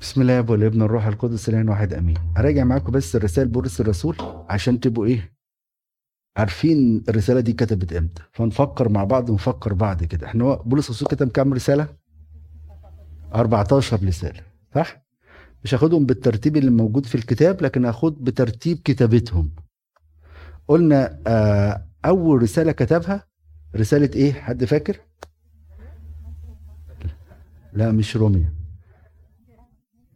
بسم الله والابن الروح القدس الان واحد آمين. أراجع معاكم بس رسائل بولس الرسول عشان تبقوا إيه؟ عارفين الرسالة دي كتبت إمتى. فنفكر مع بعض ونفكر بعض كده. إحنا بولس الرسول كتب كام رسالة؟ 14 رسالة صح؟ مش هاخدهم بالترتيب اللي موجود في الكتاب لكن هاخد بترتيب كتابتهم. قلنا آه أول رسالة كتبها رسالة إيه؟ حد فاكر؟ لا مش روميا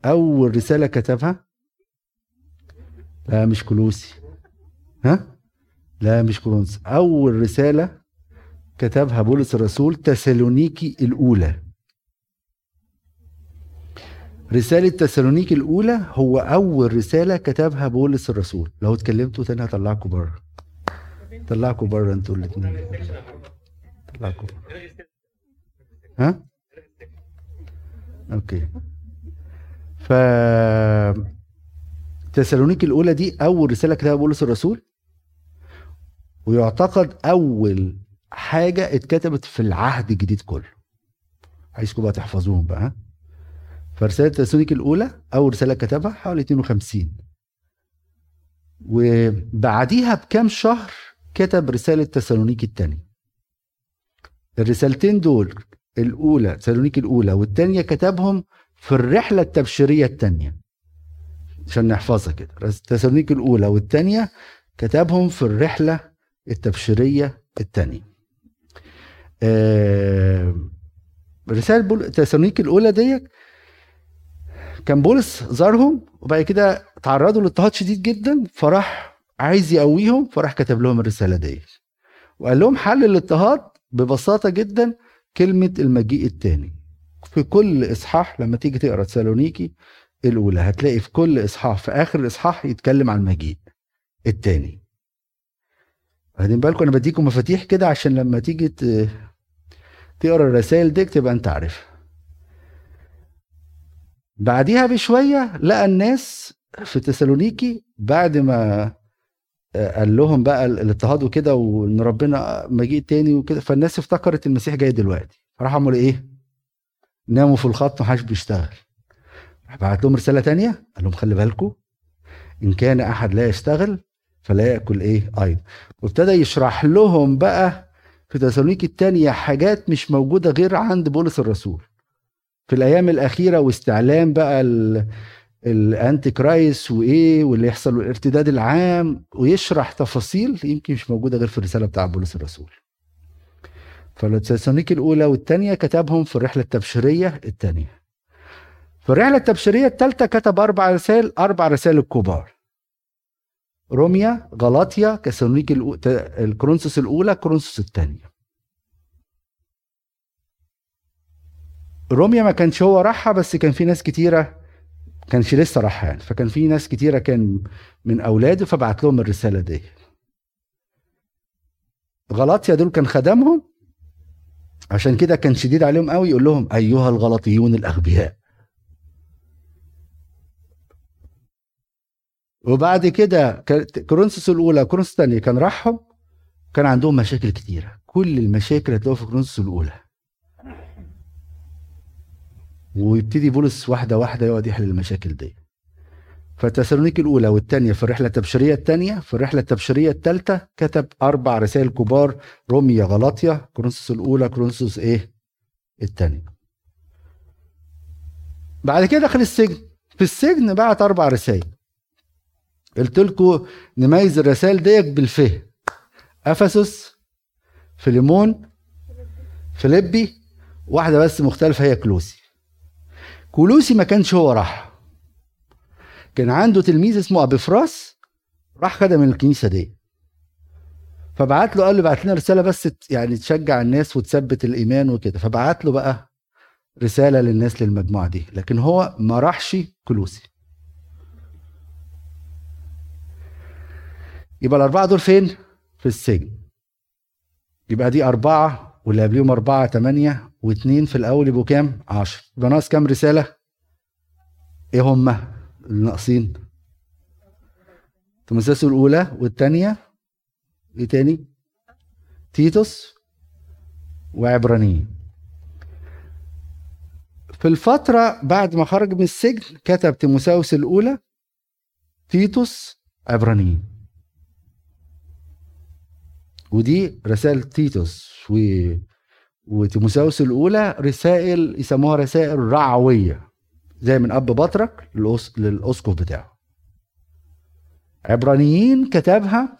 أول رسالة كتبها؟ لا مش كلوسي ها؟ لا مش كولونس أول رسالة كتبها بولس الرسول تسالونيكي الأولى. رسالة تسالونيكي الأولى هو أول رسالة كتبها بولس الرسول. لو اتكلمتوا تاني هطلعكم بره. طلعكم بره أنتوا الاثنين طلعكم ها؟ أوكي. ف تسالونيك الاولى دي اول رساله كتبها بولس الرسول ويعتقد اول حاجة اتكتبت في العهد الجديد كله. عايزكم بقى تحفظوهم بقى فرساله تسالونيك الاولى اول رساله كتبها حوالي 52 وبعديها بكام شهر كتب رساله تسالونيك الثانية الرسالتين دول الاولى تسالونيك الاولى والثانيه كتبهم في الرحلة التبشيرية الثانية عشان نحفظها كده. تسالونيك الأولى والثانيه كتبهم في الرحلة التبشيرية الثانية آه رسالة تسالونيك الأولى ديت كان بولس زارهم وبعد كده تعرضوا لإضطهاد شديد جدا فراح عايز يقويهم فراح كتب لهم الرسالة ديت. وقال لهم حل الإضطهاد ببساطة جدا كلمة المجيء الثاني في كل إصحاح لما تيجي تقرأ تسالونيكي الأولى هتلاقي في كل إصحاح في آخر الاصحاح يتكلم عن المجيء الثاني واخدين بالكم؟ أنا بديكم مفاتيح كده عشان لما تيجي تقرأ الرسائل دي تبقى أنت عارفها بعديها بشوية لقى الناس في تسالونيكي بعد ما قال لهم بقى الاضطهاد وكده وإن ربنا مجيء تاني وكده فالناس افتكرت المسيح جاي دلوقتي. فراحوا عملوا إيه؟ ناموا في الخط محدش بيشتغل. بعت لهم رسالة تانية قال لهم خلي بالكم إن كان أحد لا يشتغل فلا يأكل إيه؟ أيضا. وابتدى يشرح لهم بقى في تسالونيك الثانية حاجات مش موجودة غير عند بولس الرسول. في الأيام الأخيرة واستعلام بقى ال Antichrist وإيه واللي يحصل الارتداد العام ويشرح تفاصيل يمكن مش موجودة غير في الرسالة بتاع بولس الرسول. فالتسالونيك الأولى والثانيه كتبهم في الرحلة التبشيرية الثانية في الرحلة التبشيرية الثالثه كتب أربع رسائل أربع رسائل الكبار. روميا غلاطيا تسالونيك الكرونسوس الأولى كرونسوس الثانية روميا ما كانش هو راحها بس كان في ناس كتيرة كانش لسه راحها يعني. فكان في ناس كتيرة كان من أولاده فبعت لهم الرسالة دي. غلاطيا دول كان خدمهم عشان كده كان شديد عليهم قوي يقول لهم أيها الغلطيون الأغبياء. وبعد كده كورنثوس الأولى كورنثوس الثانية كان راحهم كان عندهم مشاكل كتيرة. كل المشاكل هتلاقوها في كورنثوس الأولى. ويبتدي بولس واحدة واحدة يقعد يحل المشاكل دي. فتسالونيك الأولى والثانية في الرحلة التبشيرية الثانية في الرحلة التبشيرية الثالثة كتب أربع رسائل كبار روميا غلاطيا كورنثوس الأولى كورنثوس إيه؟ الثانية. بعد كده دخل السجن. في السجن بعت أربع رسائل. قلت لكم نميز الرسائل ديت بالفهم أفسس فيليمون فيليبي واحدة بس مختلفة هي كلوسي. كلوسي ما كانش هو راح. كان عنده تلميذ اسمه أبي فراس راح خدم الكنيسة دي. فبعت له قال له بعت لنا رسالة بس يعني تشجع الناس وتثبت الإيمان وكده. فبعت له بقى رسالة للناس للمجموعة دي. لكن هو ما راحش كلوسي. يبقى الأربعة دول فين؟ في السجن. يبقى دي أربعة واللي قبليهم أربعة ثمانيه واثنين في الأول يبقوا كام؟ 10 يبقى ناقص كام رسالة؟ إيه هما؟ اللي ناقصين تيموثاوس الأولى والثانية إيه تاني؟ تيتوس وعبرانيين. في الفترة بعد ما خرج من السجن كتب تيموساوس الأولى تيتوس عبرانيين. ودي رسائل تيتوس و وتيموساوس الأولى رسائل يسموها رسائل رعوية. زي من أب بطرك للأسقف بتاعه. عبرانيين كتبها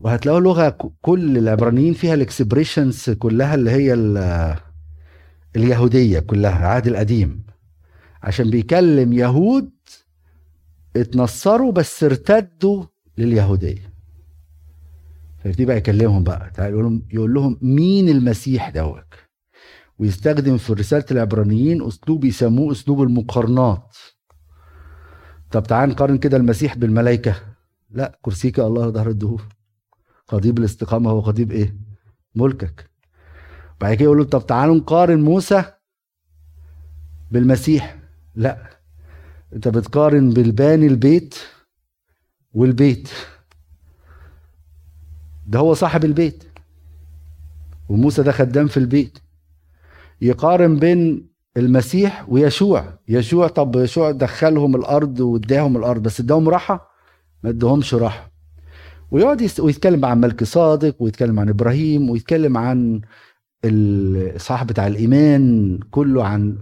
وهتلاقوا لغة كل العبرانيين فيها ال expressions كلها اللي هي اليهودية كلها العهد القديم. عشان بيكلم يهود اتنصروا بس ارتدوا لليهودية. فيبتدي بقى يكلمهم بقى تعالوا يقول لهم يقول لهم مين المسيح دوت؟ ويستخدم في رسالة العبرانيين أسلوب يسموه أسلوب المقارنات. طب تعال نقارن كده المسيح بالملائكة. لا كرسيك الله ظهر الدهور. قضيب الاستقامة هو قضيب إيه؟ ملكك. بعد كده يقول طب تعالوا نقارن موسى بالمسيح. لا أنت بتقارن بالباني البيت والبيت. ده هو صاحب البيت. وموسى ده خدام في البيت. يقارن بين المسيح ويشوع. يشوع طب يشوع دخلهم الأرض واداهم الأرض بس اداهم راحة؟ ما اداهمش راحة. ويقعد ويتكلم عن ملك صادق ويتكلم عن إبراهيم ويتكلم عن الصاحب بتاع الإيمان كله عن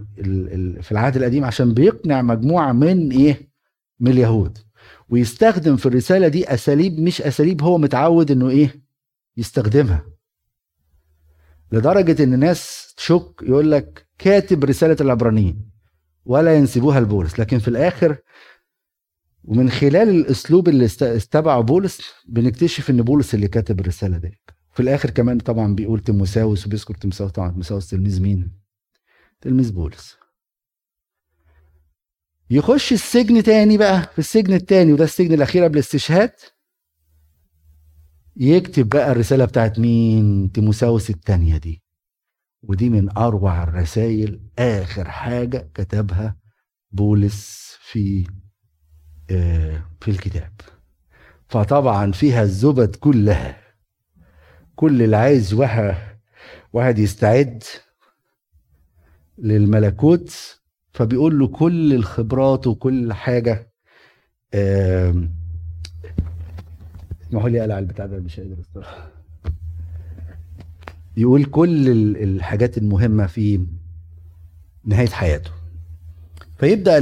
في العهد القديم عشان بيقنع مجموعة من إيه؟ من اليهود. ويستخدم في الرسالة دي أساليب مش أساليب هو متعود إنه إيه؟ يستخدمها. لدرجة إن ناس تشك يقول لك كاتب رسالة العبرانيين ولا ينسبوها لبولس. لكن في الآخر ومن خلال الأسلوب اللي استبعه بولس بنكتشف إن بولس اللي كاتب الرسالة دي. في الآخر كمان طبعا بيقول تيموساوس وبيذكر تيموساوس طبعا. تيموساوس تلميذ مين؟ تلميذ بولس. يخش السجن تاني بقى في السجن التاني وده السجن الأخير قبل الاستشهاد. يكتب بقى الرسالة بتاعت مين؟ تيموساوس التانية دي. ودي من أروع الرسائل آخر حاجة كتبها بولس في آه، في الكتاب. فطبعا فيها الزبد كلها. كل اللي عايز واحد واحد يستعد للملكوت فبيقول له كل الخبرات وكل حاجة اسمحوا لي اقلع البتاع ده؟ مش قادر الصراحة. يقول كل الحاجات المهمة في نهاية حياته. فيبدأ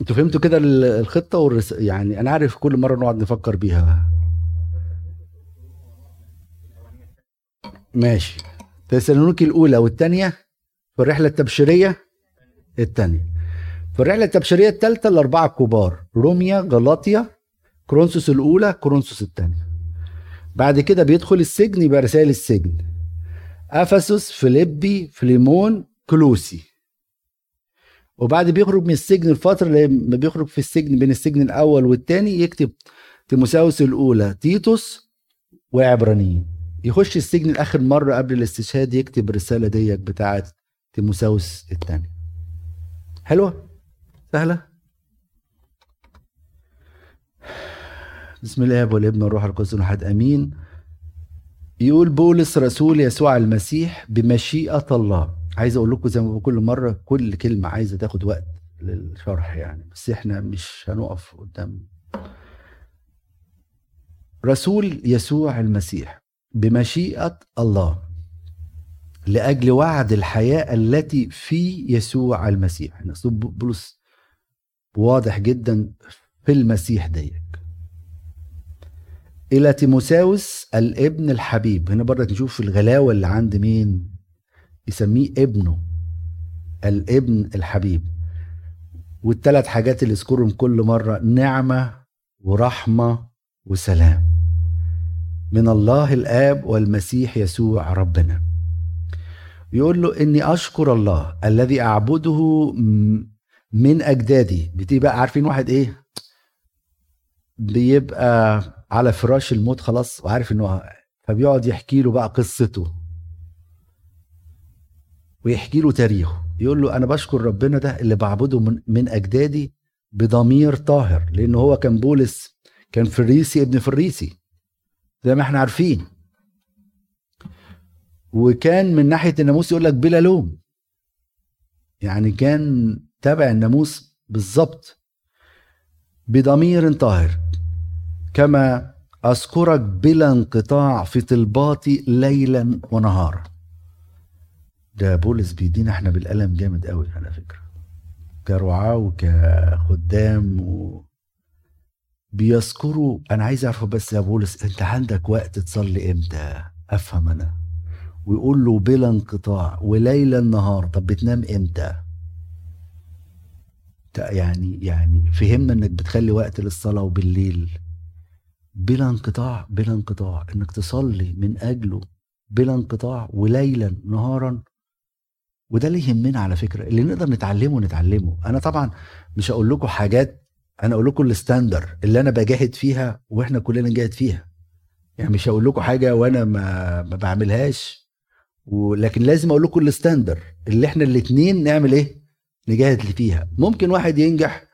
أنتوا فهمتوا كده الخطة والرس... يعني أنا عارف كل مرة نقعد نفكر بيها. ماشي. تسالونيكي الأولى والثانيه في الرحلة التبشيرية؟ الثانية في الرحلة التبشيرية الثالثه الأربعة الكبار روميا غلاطيا كرونسوس الأولى كرونسوس الثانية. بعد كده بيدخل السجن يبقى رسائل السجن. افسس فيليبي فليمون كلوسي. وبعد بيخرج من السجن الفترة لما بيخرج في السجن بين السجن الأول والثاني يكتب تيموساوس الأولى. تيتوس وعبرانيين. يخش السجن الآخر مرة قبل الاستشهاد يكتب الرسالة ديت بتاعة تيموساوس الثاني حلوة؟ سهلة؟ بسم الله والابن والروح القدس احد آمين. يقول بولس رسول يسوع المسيح بمشيئة الله. عايز أقول لكم زي ما كل مرة كل كلمة عايزة تاخد وقت للشرح يعني بس إحنا مش هنقف قدام. رسول يسوع المسيح بمشيئة الله لأجل وعد الحياة التي في يسوع المسيح. أسلوب بولس واضح جدا في المسيح ديك. إلى تيموساوس الابن الحبيب. هنا برضك نشوف الغلاوة اللي عند مين؟ يسميه ابنه الابن الحبيب. والثلاث حاجات اللي يذكرهم كل مرة نعمة ورحمة وسلام. من الله الآب والمسيح يسوع ربنا. يقول له إني أشكر الله الذي أعبده من أجدادي. بتبقى عارفين واحد إيه؟ بيبقى على فراش الموت خلاص وعارف إنه فبيقعد يحكي له بقى قصته. ويحكي له تاريخه. يقول له أنا بشكر ربنا ده اللي بعبده من, من أجدادي بضمير طاهر لأن هو كان بولس كان فريسي ابن فريسي زي ما إحنا عارفين. وكان من ناحية الناموس يقول لك بلا لوم. يعني كان تابع الناموس بالظبط بضمير طاهر. كما أذكرك بلا انقطاع في طلباتي ليلا ونهارا. ده بولس بيدينا إحنا بالقلم جامد قوي على فكرة. كرعاة وكخدام و... بيذكروا أنا عايز اعرف بس يا بولس أنت عندك وقت تصلي إمتى؟ أفهم أنا. ويقول له بلا انقطاع وليلا نهار طب بتنام إمتى؟ يعني يعني فهمنا إنك بتخلي وقت للصلاة وبالليل. بلا انقطاع بلا انقطاع. انك تصلي من أجله بلا انقطاع وليلا نهارا. وده اللي يهمنا على فكرة. اللي نقدر نتعلمه نتعلمه. أنا طبعا مش هقول لكم حاجات أنا أقول لكم الستاندر اللي أنا بجاهد فيها وإحنا كلنا نجاهد فيها. يعني مش هقول لكم حاجة وأنا ما, ما بعملهاش. ولكن لازم أقول لكم الستاندر اللي إحنا الاثنين نعمل إيه؟ نجاهد فيها. ممكن واحد ينجح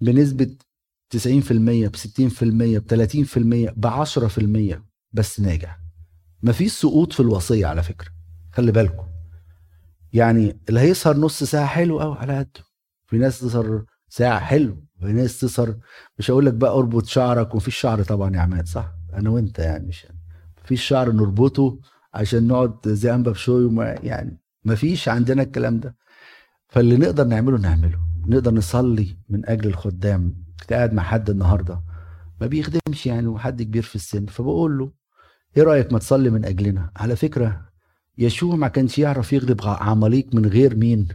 بنسبة 90% ب 60% ب 30% ب 10% بس ناجح. مفيش سقوط في الوصية على فكرة خلي بالكم. يعني اللي هيسهر نص ساعة حلو قوي على قده. في ناس تسهر ساعة حلو في ناس تسهر مش هقول لك بقى أربط شعرك ومفيش شعر طبعا يا عماد صح؟ أنا وأنت يعني مش مفيش شعر نربطه عشان نقعد زي أنبا بشوي يعني. مفيش عندنا الكلام ده. فاللي نقدر نعمله نعمله. نقدر نصلي من أجل الخدام. كنت قاعد مع حد النهارده ما بيخدمش يعني وحد كبير في السن فبقول له إيه رأيك ما تصلي من أجلنا؟ على فكرة يشوع ما كانش يعرف يغلب عماليق من غير مين؟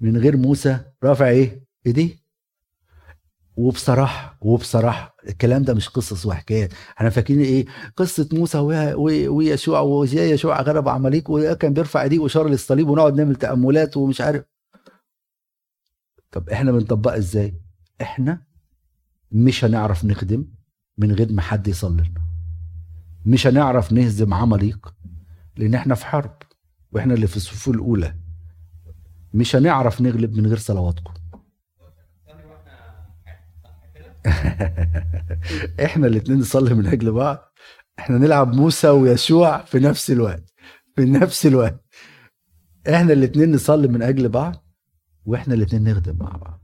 من غير موسى رافع إيه؟ إيديه. وبصراحة وبصراحة الكلام ده مش قصص وحكايات. إحنا فاكرين إيه؟ قصة موسى ويشوع وإزاي يشوع غلب عماليق وكان بيرفع إيديه وشار للصليب ونقعد نعمل تأملات ومش عارف. طب إحنا بنطبقها إزاي؟ إحنا مش هنعرف نخدم من غير ما حد يصلي لنا. مش هنعرف نهزم عماليق لأن إحنا في حرب وإحنا اللي في الصفوف الأولى. مش هنعرف نغلب من غير صلواتكم. إحنا الاثنين نصلي من أجل بعض. إحنا نلعب موسى ويشوع في نفس الوقت. في نفس الوقت. إحنا الاثنين نصلي من أجل بعض وإحنا الاثنين نخدم مع بعض.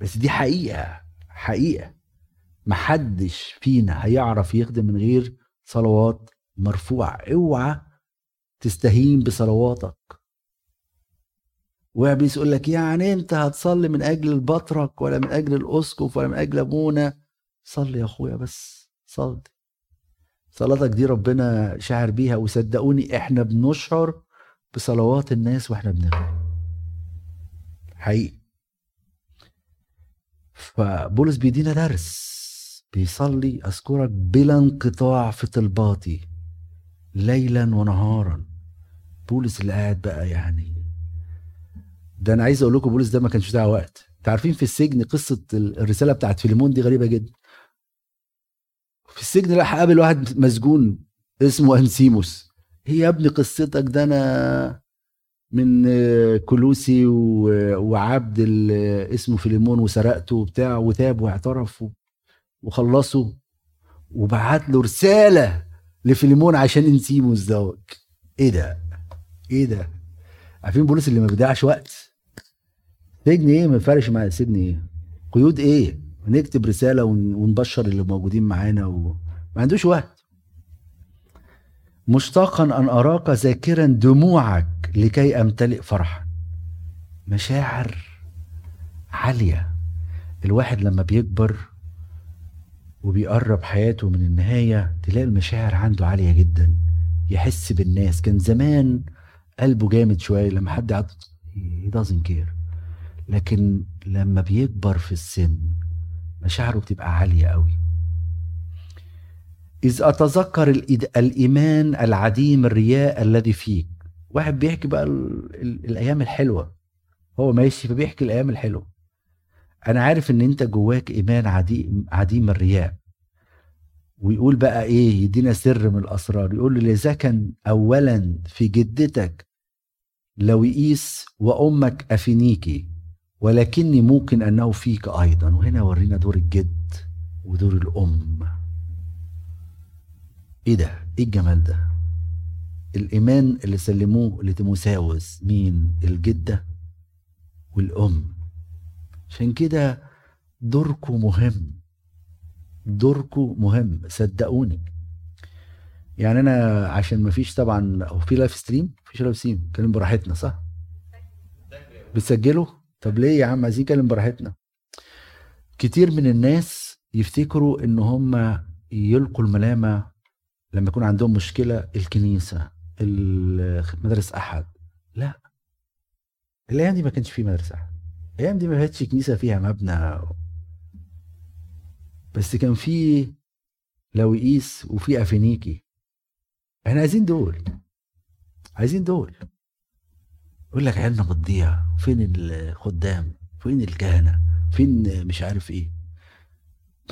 بس دي حقيقة. حقيقة. محدش فينا هيعرف يخدم من غير صلوات مرفوعة. اوعى تستهين بصلواتك. وابليس يقول لك يعني انت هتصلي من أجل البطرك ولا من أجل الاسقف ولا من أجل ابونا؟ صلي يا اخويا بس صلي. صلاتك دي ربنا شاعر بيها وصدقوني إحنا بنشعر بصلوات الناس وإحنا بنغني. حقيقي. فبولس بيدينا درس بيصلي اذكرك بلا انقطاع في طلباتي ليلا ونهارا. بولس اللي قاعد بقى يعني. ده أنا عايز أقول لكم بولس ده ما كانش بتاع وقت. أنتوا عارفين في السجن قصة الرسالة بتاعت فيليمون دي غريبة جدا. في السجن راح قابل واحد مسجون اسمه أنسيموس. هي يا ابني قصتك ده أنا من كلوسي وعبد اسمه فيليمون وسرقته وبتاع وتاب واعترف وخلصه. وبعت له رسالة لفيليمون عشان انسيموس دوت إيه ده؟ إيه ده؟ عارفين بولس اللي ما بيضيعش وقت؟ سجن إيه؟ ما يفرقش مع السجن إيه؟ قيود إيه؟ نكتب رسالة ونبشر اللي موجودين معانا وما عندوش وقت. مشتاقا أن أراك ذاكرا دموعك لكي أمتلئ فرحا. مشاعر عالية. الواحد لما بيكبر وبيقرب حياته من النهاية تلاقي المشاعر عنده عالية جدا. يحس بالناس. كان زمان قلبه جامد شوية لما حد عد he doesn't care. لكن لما بيكبر في السن مشاعره بتبقى عالية قوي. إذ أتذكر الإيمان العديم الرياء الذي فيك. واحد بيحكي بقى الأيام الحلوة. هو ماشي فبيحكي الأيام الحلوة. أنا عارف إن أنت جواك إيمان عديم, عديم الرياء. ويقول بقى إيه يدينا سر من الأسرار. يقول له كان أولا في جدتك لوئيس وأمك أفينيكي ولكني ممكن أنه فيك أيضا. وهنا ورينا دور الجد ودور الأم. إيه ده؟ إيه الجمال ده؟ الإيمان اللي سلموه لتيموساوس مين؟ الجدة والأم. عشان كده دوركم مهم. دوركم مهم. صدقوني. يعني أنا عشان ما فيش طبعا أو في live stream مفيش live stream نتكلم براحتنا صح؟ بتسجلوا؟ طب ليه يا عم؟ عايزين نتكلم براحتنا. كتير من الناس يفتكروا إن هم يلقوا الملامة لما يكون عندهم مشكلة الكنيسة المدرسة أحد. لا. الأيام دي ما كانش في مدرسه أحد. الأيام دي ما كانتش كنيسة فيها مبنى. بس كان في لويقيس وفي افينيكي إحنا عايزين دول. عايزين دول. يقول لك عيالنا بتضيع. فين الخدام؟ فين الكهنة؟ فين مش عارف إيه.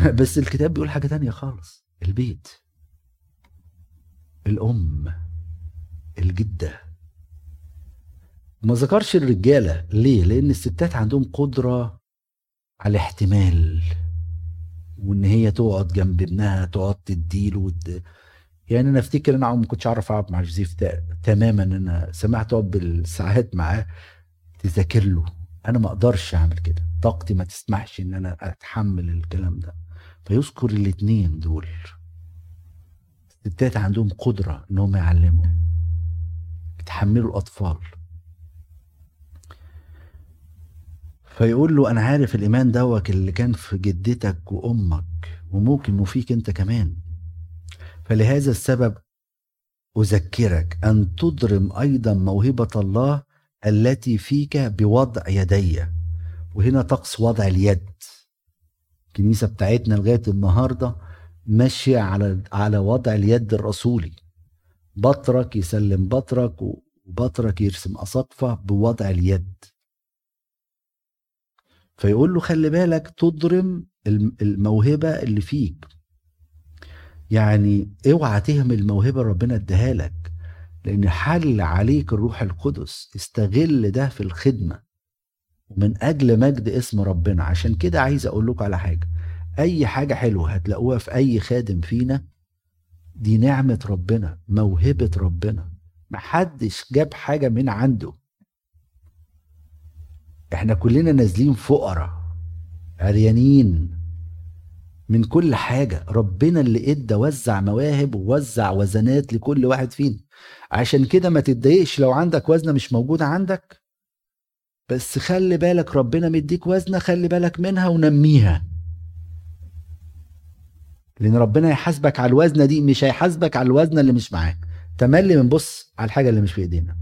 بس الكتاب بيقول حاجة تانية خالص. البيت. الأم الجدة. ما ذكرش الرجالة ليه؟ لأن الستات عندهم قدرة على الاحتمال وإن هي تقعد جنب ابنها تقعد تديله وت... يعني أنا أفتكر أنا ما كنتش أعرف أقعد مع جوزيف تماما. أنا سمعت أقعد بالساعات معاه تذاكر له. أنا ما أقدرش أعمل كده. طاقتي ما تسمحش إن أنا أتحمل الكلام ده. فيذكر الاثنين دول. الستات عندهم قدرة إن هم يعلموا. يتحملوا الأطفال. فيقول له أنا عارف الإيمان دوك اللي كان في جدتك وأمك وممكن انه فيك أنت كمان. فلهذا السبب أذكرك أن تضرم أيضا موهبة الله التي فيك بوضع يدي. وهنا طقس وضع اليد. الكنيسة بتاعتنا لغاية النهارده ماشية على على وضع اليد الرسولي. بطرك يسلم بطرك وبطرك يرسم اساقفه بوضع اليد. فيقول له خلي بالك تضرم الموهبة اللي فيك. يعني اوعى تهمل الموهبة ربنا اداها لك لأن حل عليك الروح القدس استغل ده في الخدمة. ومن أجل مجد اسم ربنا. عشان كده عايز أقول لكم على حاجة. أي حاجة حلوة هتلاقوها في أي خادم فينا دي نعمة ربنا موهبة ربنا. محدش جاب حاجة من عنده. إحنا كلنا نازلين فقراء عريانين. من كل حاجة ربنا اللي إدى وزع مواهب ووزع وزنات لكل واحد فينا. عشان كده ما تتضايقش لو عندك وزنة مش موجودة عندك. بس خلي بالك ربنا مديك وزنة خلي بالك منها ونميها. لأن ربنا يحاسبك على الوزنة دي مش هيحاسبك على الوزنة اللي مش معاك. تملي بنبص على الحاجة اللي مش في ايدينا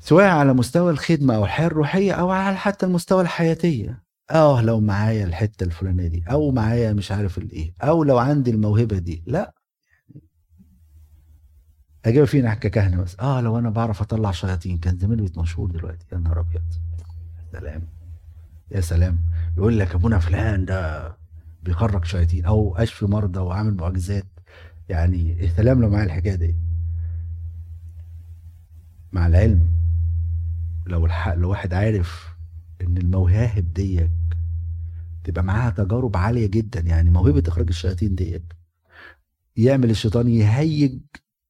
سواء على مستوى الخدمة أو الحياة الروحية أو على حتى المستوى الحياتية. آه لو معايا الحتة الفلانية دي أو معايا مش عارف الإيه أو لو عندي الموهبة دي. لا. أجيب فينا ككهنة بس. آه لو أنا بعرف أطلع شياطين. كان زميلي بقيت مشهور دلوقتي. يا نهار أبيض. سلام. يا سلام. يقول لك أبونا فلان ده بيخرج شياطين أو أشفي مرضى وعامل معجزات. يعني يا سلام لو معايا الحكاية دي. مع العلم لو الحق لو واحد عارف إن المواهب ديت تبقى معاها تجارب عالية جدا يعني موهبة إخراج الشياطين ديت يعمل الشيطان يهيج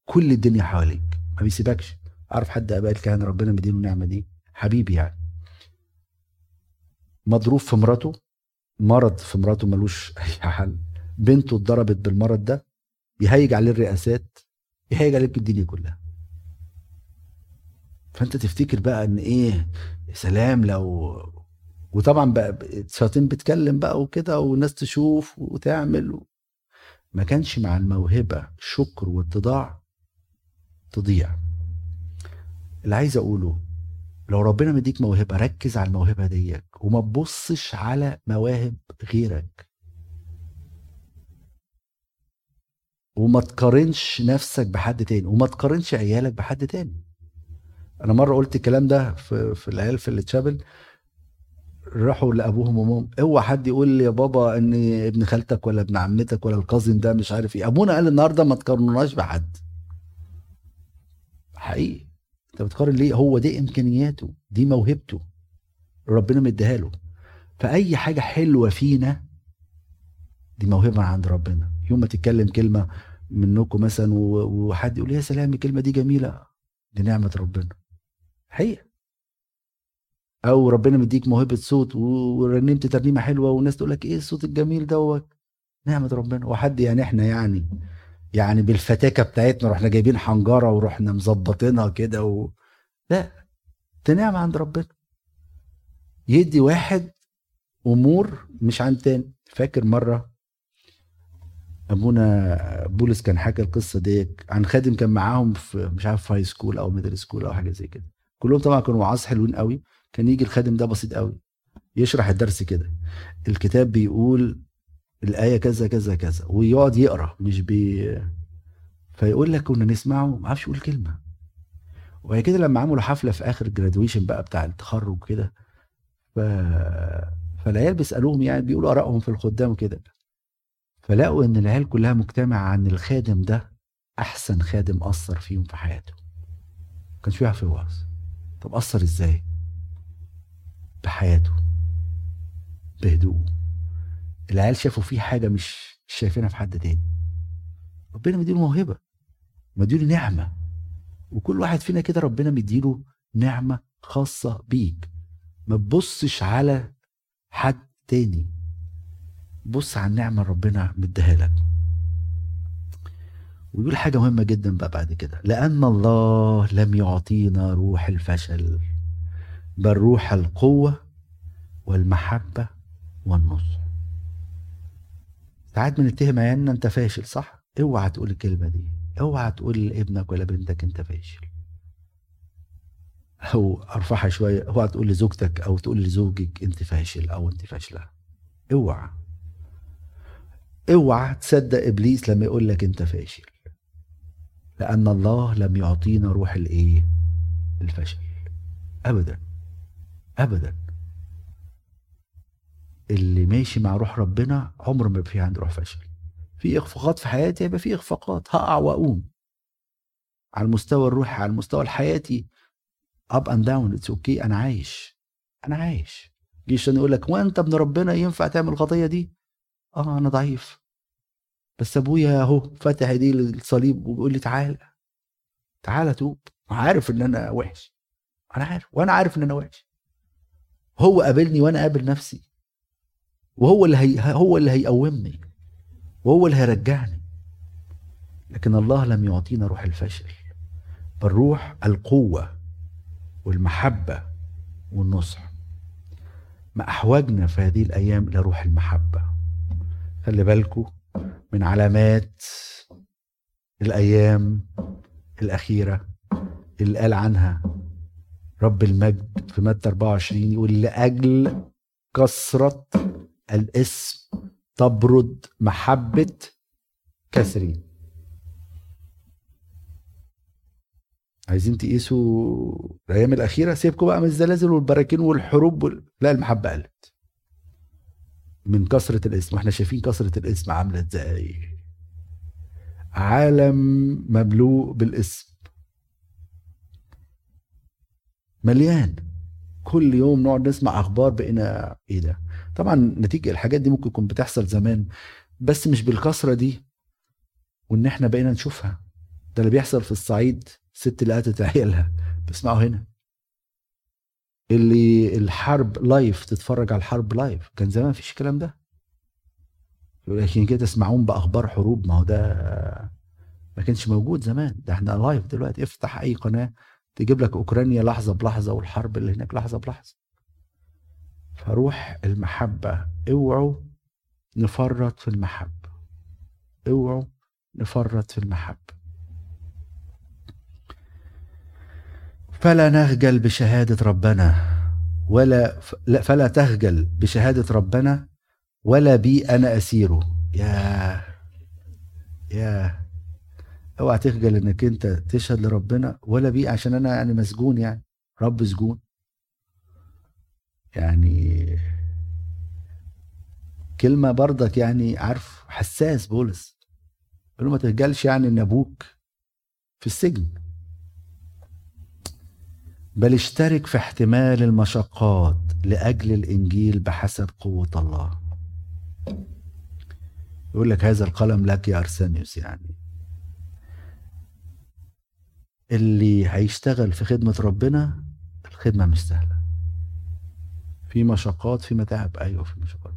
كل الدنيا حواليك. ما بيسيبكش. أعرف حد اباء الكهنة ربنا مدينه النعمة دي. حبيبي يعني. مضروب في مراته. مرض في مراته ملوش أي حل. بنته اتضربت بالمرض ده يهيج عليه الرئاسات يهيج عليك الدنيا كلها. فأنت تفتكر بقى إن إيه؟ سلام لو وطبعا بقى الشياطين بتكلم بقى وكده والناس تشوف وتعمل ما كانش مع الموهبة شكر واتضاع تضيع. اللي عايز أقوله لو ربنا مديك موهبة ركز على الموهبة ديك وما تبصش على مواهب غيرك. وما تقارنش نفسك بحد تاني وما تقارنش عيالك بحد تاني. أنا مرة قلت الكلام ده في, في العيال في اللي تشابل راحوا لأبوهم وأمهم اوعى حد يقول لي يا بابا إن ابن خالتك ولا ابن عمتك ولا الكازن ده مش عارف إيه. أبونا قال النهارده ما تقارنوناش بحد. حقيقي. انت بتقارن ليه؟ هو دي إمكانياته دي موهبته. ربنا مديها له. فأي حاجة حلوة فينا دي موهبة عند ربنا. يوم ما تتكلم كلمة منكم مثلا وحد يقول يا سلام الكلمة دي جميلة. دي نعمة ربنا. حقيقة. أو ربنا مديك موهبة صوت ورنمت ترنيمة حلوة والناس تقول لك إيه الصوت الجميل دوت؟ نعمة ربنا. وحد يعني إحنا يعني يعني بالفتاكة بتاعتنا رحنا جايبين حنجرة ورحنا مظبطينها كده و... لا دي نعمة عند ربنا. يدي واحد أمور مش عن تاني. فاكر مرة أبونا بولس كان حكى القصة دي عن خادم كان معاهم في مش عارف high school أو middle school أو حاجة زي كده. كلهم طبعا كانوا وعاظ حلوين قوي كان يجي الخادم ده بسيط قوي يشرح الدرس كده. الكتاب بيقول الآية كذا كذا كذا. ويقعد يقرأ مش بي فيقول لك كنا نسمعه ما عرفش يقول كلمة. وبعد كده لما عملوا حفلة في آخر جرادويشن بقى بتاع التخرج كده ف... فالعيال بيسألوهم يعني بيقولوا آرائهم في الخدام وكده. فلقوا إن العيال كلها مجتمعة عن الخادم ده أحسن خادم أثر فيهم في حياته. ما كانش فيها في وعظ طب أثر إزاي؟ بحياته. بهدوءه. العيال شافوا فيه حاجة مش شايفينها في حد تاني. ربنا مديله موهبة مديله نعمة. وكل واحد فينا كده ربنا مديله نعمة خاصة بيك. ما تبصش على حد تاني. بص على النعمة اللي ربنا مديها لك. ويقول حاجة مهمة جدا بقى بعد كده. لأن الله لم يعطينا روح الفشل بل روح القوة والمحبة والنصح ساعات بنتهم عيالنا انت فاشل صح؟ اوعى تقول الكلمة دي. اوعى تقول لابنك ولا بنتك انت فاشل. أو ارفعها شوية. اوعى تقول لزوجتك أو تقول لزوجك انت فاشل أو انت فاشلة. اوعى. اوعى تصدق ابليس لما يقول لك انت فاشل. لأن الله لم يعطينا روح الإيه؟ الفشل. ابدا. ابدا. اللي ماشي مع روح ربنا عمر ما في عنده روح فشل في إخفاقات في حياتي يبقى في إخفاقات. هقع وأقوم. على المستوى الروحي على المستوى الحياتي up and down it's okay أنا عايش. أنا عايش. جيش يقول لك وأنت ابن ربنا ينفع تعمل الخطية دي؟ آه أنا ضعيف. بس أبويا أهو فاتح إيديه للصليب وبيقول لي تعالى تعالى توب. عارف إن أنا وحش. أنا عارف. وأنا عارف إن أنا وحش. هو قابلني وأنا قابل نفسي. وهو اللي هي هو اللي هيقومني وهو اللي هيرجعني. لكن الله لم يعطينا روح الفشل بل روح القوة والمحبة والنصح. ما أحوجنا في هذه الأيام إلى روح المحبة. خلي بالكم من علامات الأيام الأخيرة اللي قال عنها رب المجد في متى 24 يقول لأجل كثرة الاسم تبرد محبة كثيرين عايزين تقيسوا الأيام الأخيرة؟ سيبكم بقى من الزلازل والبراكين والحروب وال... لا المحبة قلت. من كثرة الاسم وإحنا شايفين كثرة الاسم عاملة إزاي؟ عالم مملوء بالاسم. مليان. كل يوم نقعد نسمع أخبار بقينا إيه ده؟ طبعا نتيجة الحاجات دي ممكن تكون بتحصل زمان بس مش بالكثرة دي وإن إحنا بقينا نشوفها. ده اللي بيحصل في الصعيد ست اللي قتلت عيالها بسمعوا هنا. اللي الحرب live تتفرج على الحرب live كان زمان مفيش الكلام ده. لكن كده تسمعون بأخبار حروب. ما هو ده ما كانش موجود زمان. ده إحنا live دلوقتي. افتح أي قناة تجيب لك أوكرانيا لحظة بلحظة والحرب اللي هناك لحظة بلحظة. فروح المحبة. اوعوا نفرط في المحبه اوعوا نفرط في المحبه فلا نخجل بشهادة ربنا ولا فلا تخجل بشهادة ربنا ولا بي أنا اسيره يا يا اوعى تخجل إنك أنت تشهد لربنا ولا بيه عشان أنا يعني مسجون يعني. رب سجون. يعني كلمة برضك يعني عارف حساس بولس. له ما تخجلش يعني إن أبوك في السجن. بل اشترك في احتمال المشقات لأجل الإنجيل بحسب قوة الله. يقول لك هذا القلم لك يا ارسانيوس يعني. اللي هيشتغل في خدمة ربنا الخدمة مش سهلة. في مشقات في متاعب. أيوة في مشقات.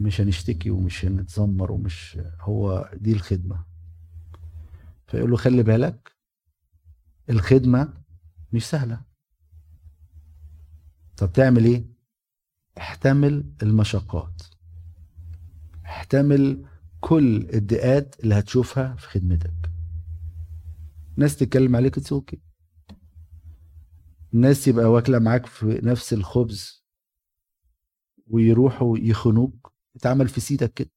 مش هنشتكي ومش هنتذمر ومش هو دي الخدمة. فيقول له خلي بالك الخدمة مش سهلة. طب تعمل إيه؟ احتمل المشقات. احتمل كل الدقات اللي هتشوفها في خدمتك. ناس تتكلم عليك تسوكي ناس يبقى واكلة معاك في نفس الخبز ويروحوا يخنوك. اتعمل في سيدك كده.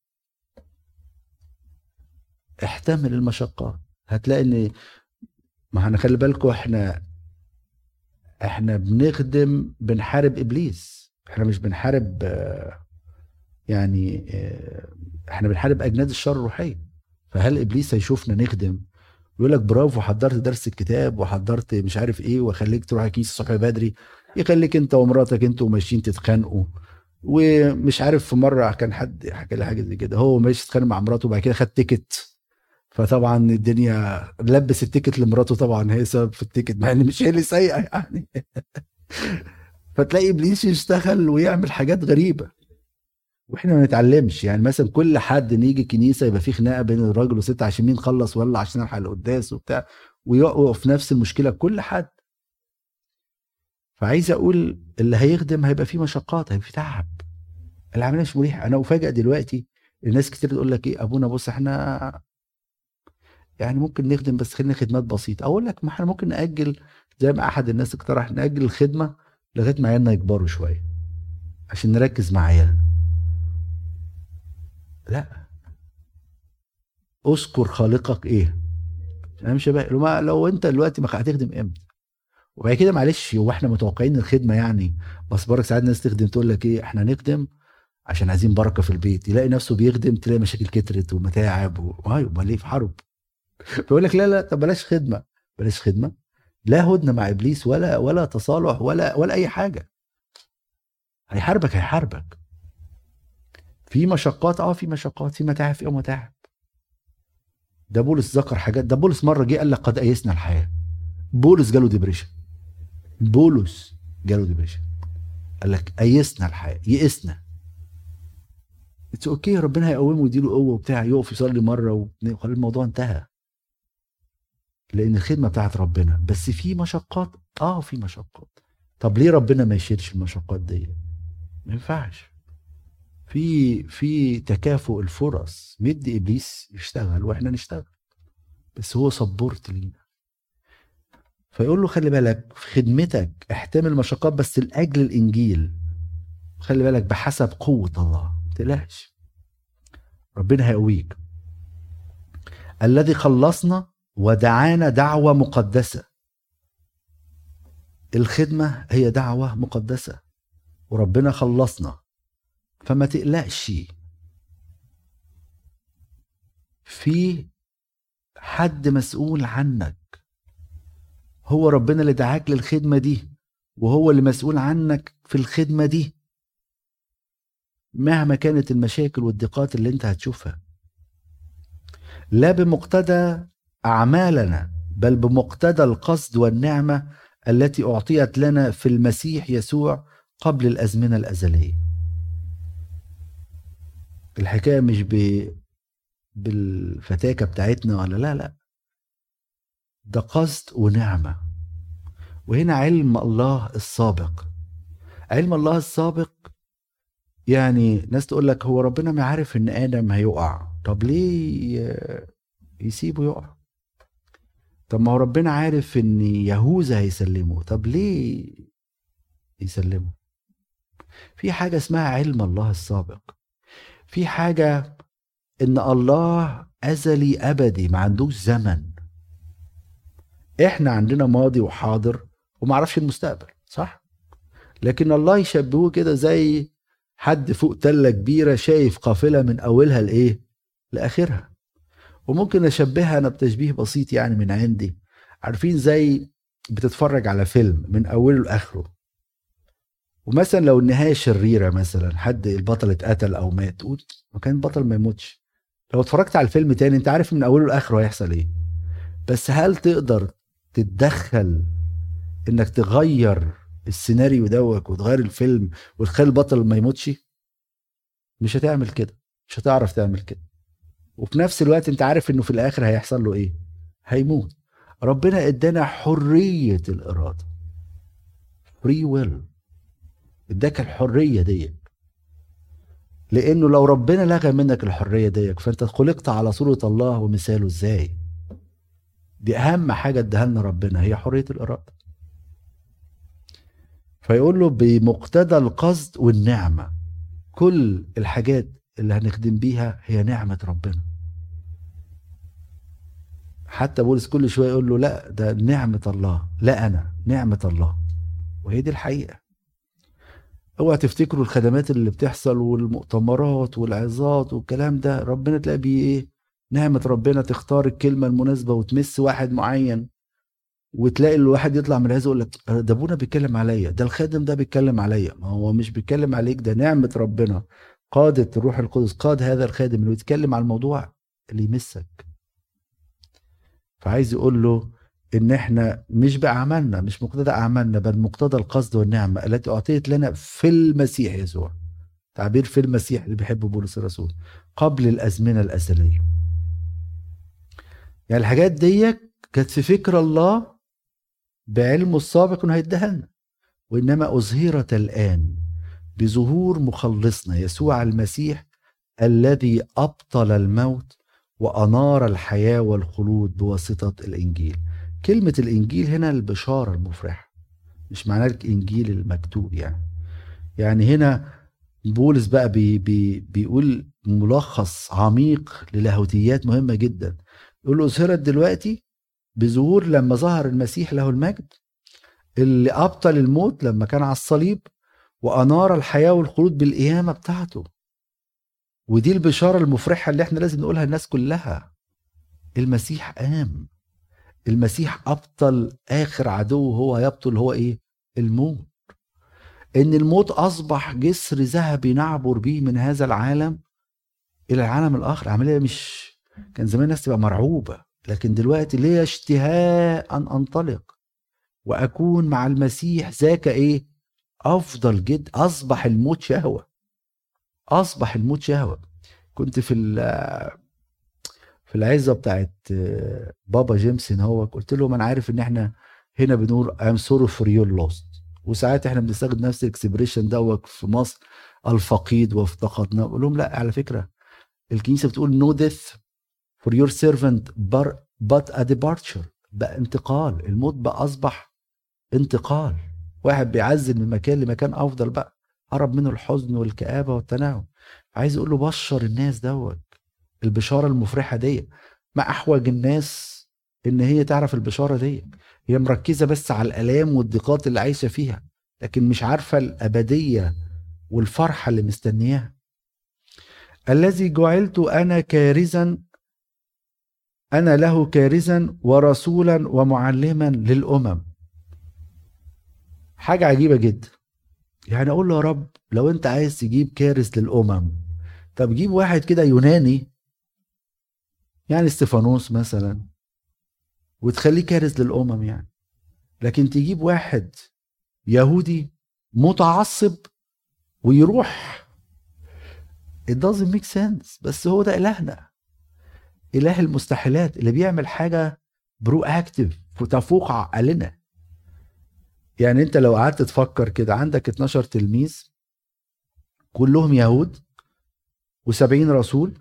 احتمل المشقات هتلاقي إن ما هنخلي بالكم إحنا إحنا بنخدم بنحارب إبليس. إحنا مش بنحارب يعني إحنا بنحارب أجناد الشر الروحية. فهل إبليس هيشوفنا نخدم؟ يقول لك برافو حضرت درس الكتاب وحضرت مش عارف إيه واخليك تروح الكنيسة الصبح بدري يخليك أنت ومراتك أنتوا ماشيين تتخانقوا. ومش عارف في مرة كان حد حكى لي حاجة زي كده هو ماشي يتخانق مع مراته وبعد كده خد ticket فطبعا الدنيا لبس ال ticket لمراته طبعا هي سبب في ال ticket مع إن مش هي اللي سايقة يعني. فتلاقي إبليس يشتغل ويعمل حاجات غريبة. وإحنا ما نتعلمش. يعني مثلا كل حد نيجي كنيسة يبقى في خناقة بين الراجل والست عشان مين خلص ولا عشان الحق القداس وبتاع ويقعوا في نفس المشكلة كل حد. فعايز أقول اللي هيخدم هيبقى فيه مشقات هيبقى فيه تعب. العملية مش مريحة. أنا افاجئ دلوقتي الناس كتير تقول لك إيه أبونا بص إحنا يعني ممكن نخدم بس خلينا خدمات بسيطة. أقول لك ما إحنا ممكن نأجل زي ما أحد الناس اقترح نأجل الخدمة لغاية ما عيالنا يكبروا شوية عشان نركز مع عيالنا. لا. اذكر خالقك إيه؟ أنا مش لو, ما لو انت دلوقتي ما هتخدم إمتى؟ وبعد كده معلش هو إحنا متوقعين الخدمة يعني بس برك ساعات ناس تخدم تقول لك إيه إحنا نخدم عشان عايزين بركة في البيت. يلاقي نفسه بيخدم تلاقي مشاكل كترت ومتاعب و... أيوه امال إيه في حرب؟ فيقول لك لا لا طب بلاش خدمة. بلاش خدمة. لا هدنة مع إبليس ولا ولا تصالح ولا ولا أي حاجة. هيحاربك هيحاربك. في مشقات آه في مشقات في متاعب في متاعب. ده بولس ذكر حاجات ده بولس مرة جه قال لك قد أيسنا الحياة. بولس جاله depression بولس جاله depression قال لك أيسنا الحياة يئسنا. it's okay ربنا هيقومه ويديله قوة وبتاع يقف يصلي مرة وخلي الموضوع انتهى. لأن الخدمة بتاعت ربنا. بس في مشقات آه في مشقات. طب ليه ربنا ما يشيلش المشقات دي ما ينفعش. في في تكافؤ الفرص. مدي إبليس يشتغل وإحنا نشتغل. بس هو صبرت لينا. فيقول له خلي بالك في خدمتك احتمل مشقات بس لأجل الإنجيل. خلي بالك بحسب قوة الله. ما تقلقش. ربنا هيقويك. الذي خلصنا ودعانا دعوة مقدسة. الخدمة هي دعوة مقدسة. وربنا خلصنا. فما تقلقش. في حد مسؤول عنك. هو ربنا اللي دعاك للخدمة دي وهو اللي مسؤول عنك في الخدمة دي. مهما كانت المشاكل والضيقات اللي انت هتشوفها. لا بمقتضى أعمالنا بل بمقتضى القصد والنعمة التي أعطيت لنا في المسيح يسوع قبل الأزمنة الأزلية. الحكاية مش ب بالفتاكة بتاعتنا ولا لا لا. ده قصد ونعمة. وهنا علم الله السابق. علم الله السابق يعني ناس تقول لك هو ربنا ما عارف إن آدم هيقع. طب ليه يسيبه يقع؟ طب ما هو ربنا عارف إن يهوذا هيسلمه. طب ليه يسلمه؟ في حاجة اسمها علم الله السابق. في حاجة إن الله أزلي أبدي ما عندوش زمن. إحنا عندنا ماضي وحاضر وما عرفش المستقبل صح؟ لكن الله يشبهوه كده زي حد فوق تلة كبيرة شايف قافلة من أولها لإيه؟ لآخرها. وممكن أشبهها أنا بتشبيه بسيط يعني من عندي. عارفين زي بتتفرج على فيلم من أوله لآخره. ومثلا لو النهاية شريرة مثلا حد البطل اتقتل أو مات ما كان البطل ما يموتش. لو اتفرجت على الفيلم تاني أنت عارف من أوله لآخره هيحصل إيه. بس هل تقدر تتدخل إنك تغير السيناريو دوت وتغير الفيلم وتخلي البطل ما يموتش؟ مش هتعمل كده. مش هتعرف تعمل كده. وفي نفس الوقت أنت عارف إنه في الآخر هيحصل له إيه. هيموت. ربنا إدانا حرية الإرادة. free will اداك الحرية ديت لأنه لو ربنا لغى منك الحرية ديت فأنت خلقت على صورة الله ومثاله إزاي؟ دي أهم حاجة اداها لنا ربنا هي حرية الإرادة. فيقول له بمقتضى القصد والنعمة كل الحاجات اللي هنخدم بيها هي نعمة ربنا. حتى بولس كل شوية يقول له لا ده نعمة الله لا أنا نعمة الله. وهي دي الحقيقة. اوعى تفتكروا الخدمات اللي بتحصل والمؤتمرات والعظات والكلام ده ربنا تلاقي بيه إيه؟ نعمة ربنا تختار الكلمة المناسبة وتمس واحد معين وتلاقي الواحد يطلع من العزة يقول لك ده أبونا بيتكلم عليا ده الخادم ده بيتكلم عليا. ما هو مش بيتكلم عليك ده نعمة ربنا قادة الروح القدس قاد هذا الخادم اللي يتكلم على الموضوع اللي يمسك. فعايز يقول له إن إحنا مش بأعمالنا مش مقتضى أعمالنا بل مقتضى القصد والنعمة التي أعطيت لنا في المسيح يسوع. تعبير في المسيح اللي بيحبه بولس الرسول. قبل الأزمنة الأزلية. يعني الحاجات دي كانت في فكر الله بعلمه السابق إنه هيديها لنا. وإنما أظهرت الآن بظهور مخلصنا يسوع المسيح الذي أبطل الموت وأنار الحياة والخلود بواسطة الإنجيل. كلمة الإنجيل هنا البشارة المفرحة مش معناه الانجيل المكتوب يعني. يعني هنا بولس بقى بي بي بيقول ملخص عميق للاهوتيات مهمة جدا. يقول له اظهرت دلوقتي بظهور لما ظهر المسيح له المجد اللي أبطل الموت لما كان على الصليب وأنار الحياة والخلود بالقيامة بتاعته. ودي البشارة المفرحة اللي إحنا لازم نقولها للناس كلها. المسيح قام. المسيح أبطل آخر عدو هو يبطل هو إيه؟ الموت. إن الموت أصبح جسر ذهبي نعبر به من هذا العالم إلى العالم الآخر. عمليه مش كان زمان الناس تبقى مرعوبة لكن دلوقتي ليا اشتهاء أن أنطلق. وأكون مع المسيح ذاك إيه؟ أفضل جد. أصبح الموت شهوة. أصبح الموت شهوة. كنت في في العزا بتاعت بابا جيمسون هو قلت لهم أنا عارف إن إحنا هنا بنقول I'm sorry for your loss وساعات إحنا بنستخدم نفس ال expression دوت في مصر الفقيد وافتقدنا بقول لهم لا على فكرة الكنيسة بتقول no death for your servant but a departure بقى انتقال. الموت بقى أصبح انتقال. واحد بيعزل من مكان لمكان أفضل بقى هرب منه الحزن والكآبة والتنهد عايز أقول له بشر الناس دوت. البشارة المفرحة دي ما أحوج الناس إن هي تعرف البشارة دي هي مركزة بس على الألام والضيقات اللي عايشة فيها لكن مش عارفة الأبدية والفرحة اللي مستنياها. الذي جعلت أنا كارزا أنا له كارزا ورسولا ومعلما للأمم. حاجة عجيبة جدا. يعني أقول له يا رب لو أنت عايز تجيب كارث للأمم طب جيب واحد كده يوناني يعني استفانوس مثلا وتخليه كارث للأمم يعني. لكن تجيب واحد يهودي متعصب ويروح it doesn't make sense. بس هو ده إلهنا. إله المستحيلات. اللي بيعمل حاجة برو اكتف تفوق عقلنا. يعني أنت لو قعدت تفكر كده عندك 12 تلميذ كلهم يهود و70 رسول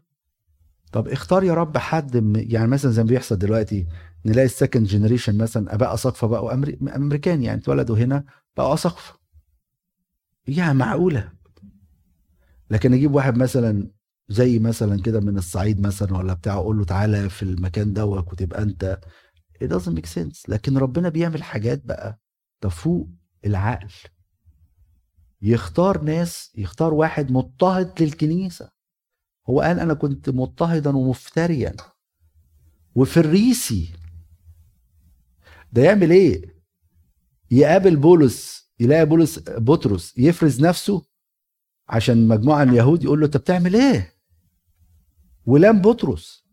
طب اختار يا رب حد يعني مثلا زي ما بيحصل دلوقتي نلاقي ال second generation مثلا اباء أساقفة بقوا امريكان يعني اتولدوا هنا بقوا أساقفة. يعني معقولة؟ لكن أجيب واحد مثلا زي مثلا كده من الصعيد مثلا ولا بتاع أقول له تعالى في المكان دوت وتبقى أنت. It doesn't make sense. لكن ربنا بيعمل حاجات بقى تفوق العقل. يختار ناس يختار واحد مضطهد للكنيسة. هو قال أنا كنت مضطهدا ومفتريا. وفريسي. ده يعمل إيه؟ يقابل بولس يلاقي بولس بطرس يفرز نفسه عشان مجموعة من اليهود يقول له أنت بتعمل إيه؟ ولام بطرس.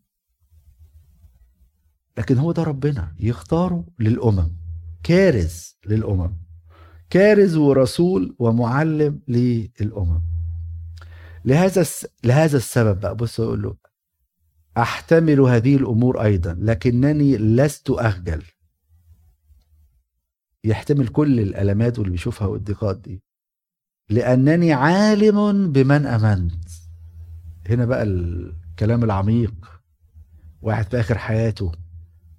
لكن هو ده ربنا يختاره للأمم كارز للأمم كارز ورسول ومعلم للأمم. لهذا لهذا السبب بقى بص أقول له أحتمل هذه الأمور أيضا لكنني لست أخجل. يحتمل كل الألمات واللي بيشوفها والضيقات دي. لأنني عالم بمن أمنت. هنا بقى الكلام العميق. واحد في آخر حياته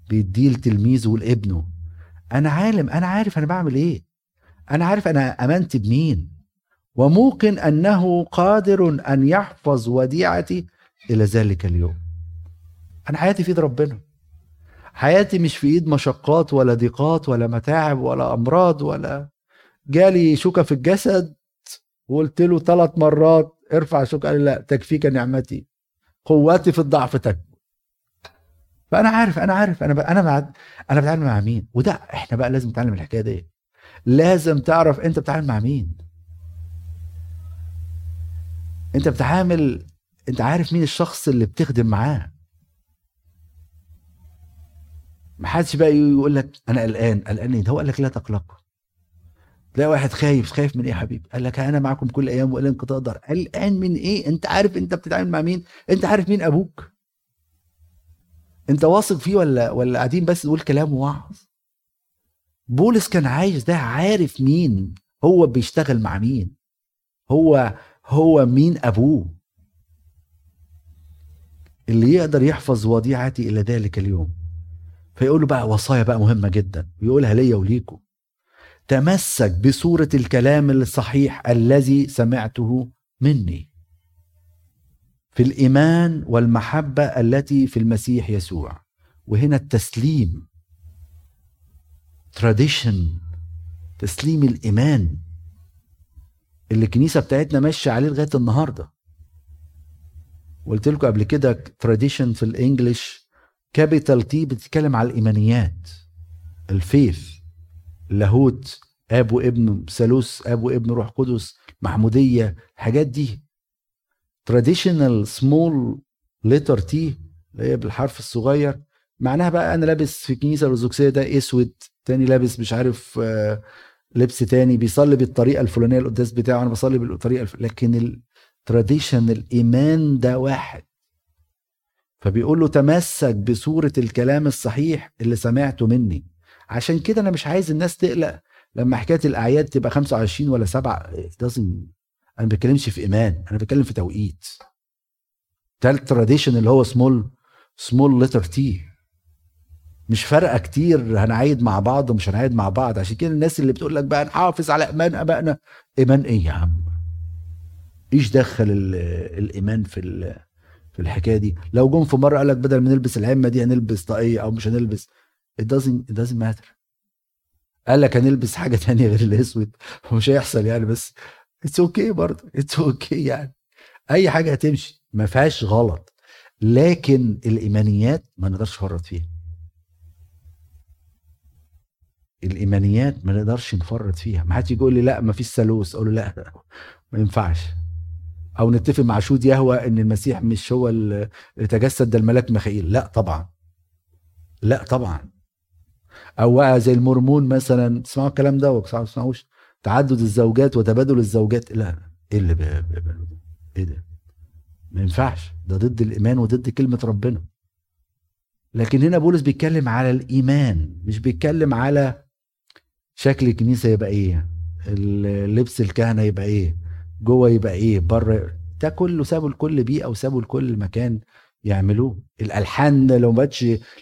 بيديه لتلميذه ولابنه. أنا عالم أنا عارف أنا بعمل إيه. أنا عارف أنا أمنت بمين. وموقن أنه قادر أن يحفظ وديعتي إلى ذلك اليوم. أنا حياتي في إيد ربنا. حياتي مش في إيد مشقات ولا ضيقات ولا متاعب ولا أمراض ولا جالي شوكة في الجسد وقلت له ثلاث مرات ارفع شوكة قال لي لا تكفيك نعمتي. قوتي في الضعف تكفي فأنا عارف أنا عارف أنا. أنا بعد أنا بتعامل مع مين؟ وده إحنا بقى لازم نتعلم الحكاية دي لازم تعرف أنت بتتعامل مع مين. انت بتعامل انت عارف مين الشخص اللي بتخدم معاه. ما حدش بقى يقول لك أنا قلقان قلقان إيه؟ ده هو قال لك لا تقلق تلاقي واحد خايف خايف من إيه يا حبيبي؟ قال لك أنا معكم كل أيام والى انقضاء الدهر قلقان من إيه؟ أنت عارف أنت بتتعامل مع مين؟ أنت عارف مين أبوك؟ أنت واثق فيه ولا ولا قاعدين بس تقول كلام وعظ؟ بولس كان عايش ده عارف مين هو بيشتغل مع مين؟ هو هو مين أبوه؟ اللي يقدر يحفظ وديعتي إلى ذلك اليوم. فيقول له بقى وصايا بقى مهمة جدا ويقولها ليا وليكم تمسك بصورة الكلام الصحيح الذي سمعته مني في الإيمان والمحبة التي في المسيح يسوع. وهنا التسليم تراديشن تسليم الإيمان. اللي الكنيسة بتاعتنا ماشية عليه لغاية النهارده. قلت لكم قبل كده tradition في ال English capital T بتتكلم على الإيمانيات ال faith اللاهوت اب وابن ثالوث اب وابن روح قدس محمودية الحاجات دي. traditional small letter t اللي هي بالحرف الصغير معناها بقى أنا لابس في الكنيسه الأرثوذكسية ده أسود تاني لابس مش عارف آه، لبس تاني بيصلي بالطريقة الفلانية القداس بتاعه أنا بصلي بالطريقة الف... لكن ال tradition الإيمان ده واحد. فبيقول له تمسك بصورة الكلام الصحيح اللي سمعته مني. عشان كده أنا مش عايز الناس تقلق. لما حكاية الأعياد تبقى 25 ولا 7 لازم أنا ما بتكلمش في إيمان أنا بتكلم في توقيت. ده ال tradition اللي هو small small letter t مش فارقة كتير هنعيد مع بعض ومش هنعيد مع بعض. عشان كده الناس اللي بتقول لك بقى نحافظ على ايمان ابائنا إيمان إيه يا عم؟ إيش دخل الإيمان في في الحكاية دي؟ لو جم في مرة قال لك بدل ما نلبس العمه دي هنلبس طاقية أو مش هنلبس it doesn't it doesn't matter. قال لك هنلبس حاجة تانية غير الأسود مش هيحصل يعني بس it's okay برضه it's okay يعني. أي حاجة هتمشي ما فيهاش غلط. لكن الإيمانيات ما نقدرش نفرط فيها. الإيمانيات ما نقدرش نفرط فيها. ما حدش يقول لي لا ما فيش ثالوث. أقول له لا ما ينفعش. أو نتفق مع شود يهوى إن المسيح مش هو اللي تجسد ده الملاك ميخائيل. لا طبعا. لا طبعا. أو زي المورمون مثلا تسمعوا الكلام ده ولا تسمعوش؟ تعدد الزوجات وتبادل الزوجات. لا إيه اللي إيه ده؟ ما ينفعش. ده ضد الإيمان وضد كلمة ربنا. لكن هنا بولس بيتكلم على الإيمان مش بيتكلم على شكل الكنيسة يبقى إيه؟ لبس الكهنة يبقى إيه؟ جوه يبقى إيه؟ بره؟ ده كله سابوا لكل بيئة وسابوا لكل مكان يعملوه. الألحان لو ما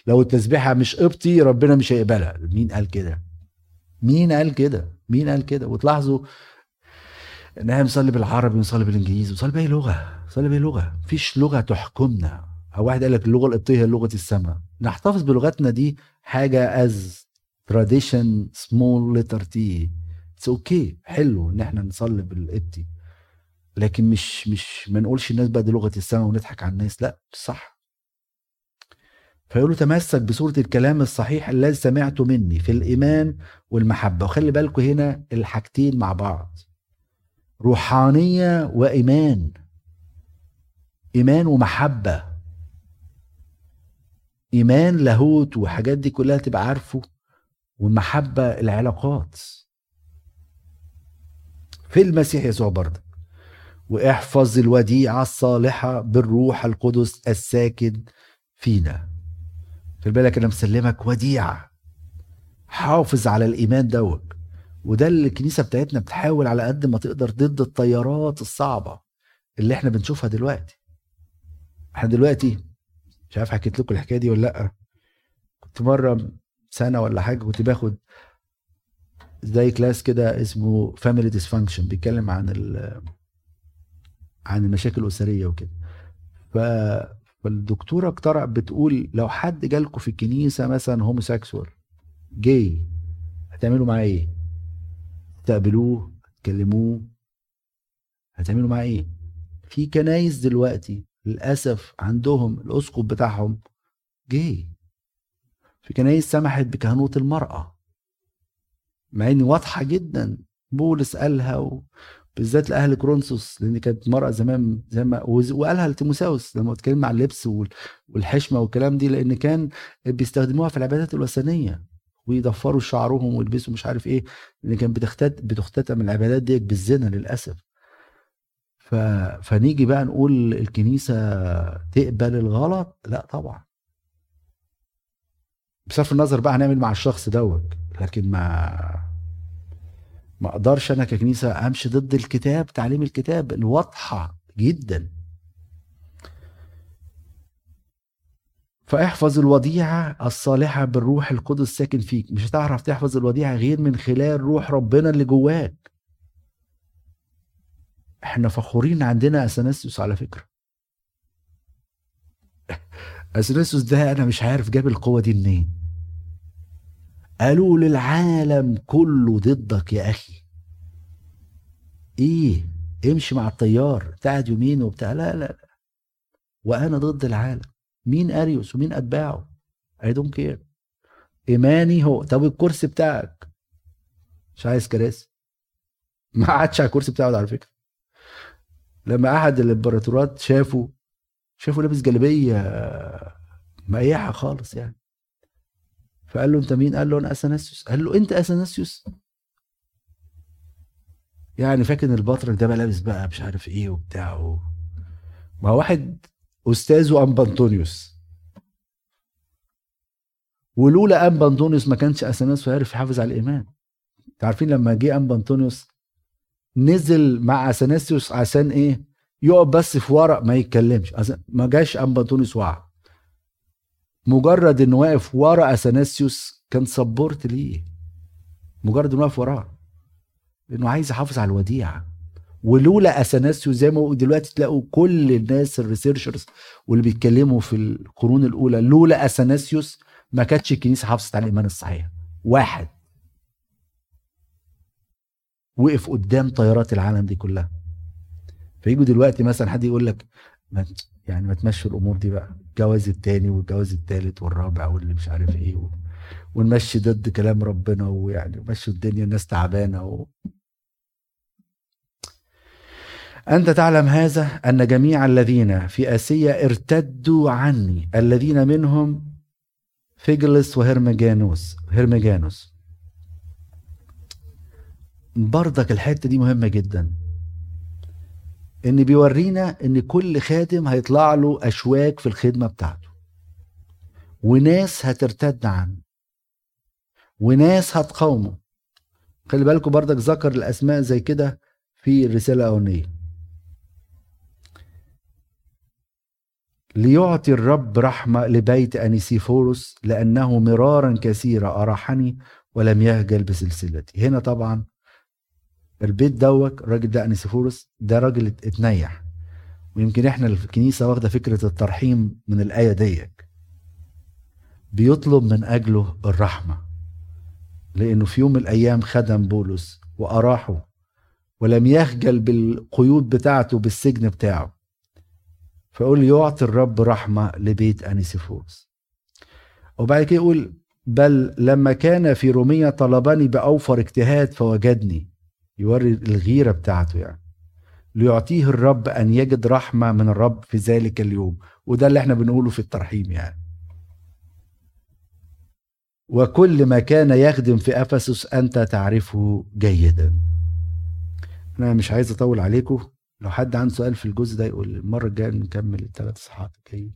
لو التسبيحة مش قبطي ربنا مش هيقبلها. مين قال كده؟ مين قال كده؟ مين قال كده؟ وتلاحظوا إن إحنا بنصلي بالعربي بنصلي بالإنجليزي بنصلي بأي لغة بنصلي بأي لغة. مفيش لغة تحكمنا. أو واحد قال لك اللغة القبطية هي لغة السماء. نحتفظ بلغتنا دي حاجة as tradition small letter t it's okay حلو ان إحنا نصلي بالقبطي لكن مش مش ما نقولش الناس بقى دي لغة السماء ونضحك على الناس. لا صح. فيقول له تمسك بصورة الكلام الصحيح الذي سمعته مني في الإيمان والمحبة. وخلي بالكم هنا الحاجتين مع بعض. روحانية وإيمان. إيمان ومحبة. إيمان لاهوت وحاجات دي كلها تبقى عارفه والمحبة العلاقات. في المسيح يسوع برضه. واحفظ الوديعة الصالحة بالروح القدس الساكن فينا. في بالك أنا مسلمك وديعة. حافظ على الإيمان دوت. وده اللي الكنيسة بتاعتنا بتحاول على قد ما تقدر ضد التيارات الصعبة اللي إحنا بنشوفها دلوقتي. إحنا دلوقتي مش عارف حكيت لكم الحكاية دي ولا لأ كنت مرة سنة ولا حاجة كنت باخد زي class كده اسمه family dysfunction بيتكلم عن عن المشاكل الأسرية وكده ف فالدكتورة اقترع بتقول لو حد جالكم في الكنيسة مثلا homosexual جاي هتعملوا معاه إيه؟ تقابلوه تكلموه هتعملوا معاه إيه؟ في كنايس دلوقتي للأسف عندهم الأسقف بتاعهم جاي في كنايس سمحت بكهنوت المرأة. مع ان واضحة جدا. بولس قالها و... بالذات لأهل كرونسوس لأن كانت مرأة زمان زي ما وقالها لتيموساوس لما اتكلم عن اللبس والحشمة والكلام دي لأن كان بيستخدموها في العبادات الوثنية. ويضفروا شعرهم ويلبسوا مش عارف إيه لأن كان بتختت بتختتم العبادات دي بالزنا للأسف. ف... فنيجي بقى نقول الكنيسة تقبل الغلط؟ لا طبعا. بصرف النظر بقى هنعمل مع الشخص دوت. لكن ما ما أقدرش أنا ككنيسة امشي ضد الكتاب تعليم الكتاب الواضحة جدا. فاحفظ الوديعة الصالحة بالروح القدس ساكن فيك. مش هتعرف تحفظ الوديعة غير من خلال روح ربنا اللي جواك. إحنا فخورين عندنا اثناسيوس على فكرة. اثناسيوس ده أنا مش عارف جاب القوة دي منين. قالوا للعالم كله ضدك يا أخي. إيه؟ امشي مع التيار بتاعت يمين وبتاع. لا لا لا. وأنا ضد العالم. مين أريوس ومين أتباعه؟ I don't care إيماني هو. طب الكرسي بتاعك؟ مش عايز كراسي. ما قعدش على الكرسي بتاعه على فكرة. لما أحد الإمبراطورات شافه شافه لابس جلابية مقيحة خالص يعني. فقال له أنت مين؟ قال له أنا اثناسيوس قال له أنت اثناسيوس يعني فاكر البطرك ده بقى لابس بقى مش عارف إيه وبتاع ما واحد أستاذه أم بنطونيوس. ولولا أم بنطونيوس ما كانش اثناسيوس هيعرف يحافظ على الإيمان. عارفين لما جه أم بنطونيوس نزل مع اثناسيوس عشان إيه؟ يقف بس في ورق ما يتكلمش. ما جاش ام بنطونيوس وقع مجرد انه واقف ورا اثناسيوس كان سبورت ليه. مجرد انه واقف وراه. لأنه عايز يحافظ على الوديعة. ولولا اثناسيوس زي ما دلوقتي تلاقوا كل الناس الريسيرشرز واللي بيتكلموا في القرون الأولى لولا اثناسيوس ما كانتش الكنيسة حافظت على الإيمان الصحيح. واحد. وقف قدام طيارات العالم دي كلها. فيجوا دلوقتي مثلا حد يقول لك يعني ما تمشي الأمور دي بقى الجواز التاني والجواز التالت والرابع واللي مش عارف إيه و... ونمشي ضد كلام ربنا ويعني مشي الدنيا الناس تعبانة و... أنت تعلم هذا أن جميع الذين في آسيا ارتدوا عني الذين منهم فيجلس وهرمجانوس هرمجانوس. برضك الحتة دي مهمة جدا. إن بيورينا إن كل خادم هيطلع له أشواك في الخدمة بتاعته. وناس هترتد عنه. وناس هتقاومه. خلي بالكم بردك ذكر الأسماء زي كده في الرسالة الأولانية. ليعطي الرب رحمة لبيت أنيسيفوروس لأنه مرارا كثيرة أراحني ولم يهجل بسلسلتي. هنا طبعا البيت دوت الراجل ده أنيسيفورس ده راجل اتنيح. ويمكن إحنا الكنيسة واخدة فكرة الترحيم من الآية ديت بيطلب من أجله الرحمة. لأنه في يوم من الأيام خدم بولس وأراحه ولم يخجل بالقيود بتاعته بالسجن بتاعه. فيقول يعطي الرب رحمة لبيت أنيسيفورس. وبعد كده يقول بل لما كان في رومية طلبني بأوفر اجتهاد فوجدني. يوري الغيرة بتاعته يعني. ليعطيه الرب أن يجد رحمة من الرب في ذلك اليوم. وده اللي إحنا بنقوله في الترحيم يعني. وكل ما كان يخدم في أفسس أنت تعرفه جيدا. أنا مش عايز أطول عليكم. لو حد عنده سؤال في الجزء ده يقول المرة الجاية نكمل الثلاث صفحات الجايين.